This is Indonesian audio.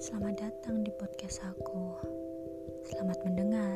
Selamat datang di podcast aku. Selamat mendengar.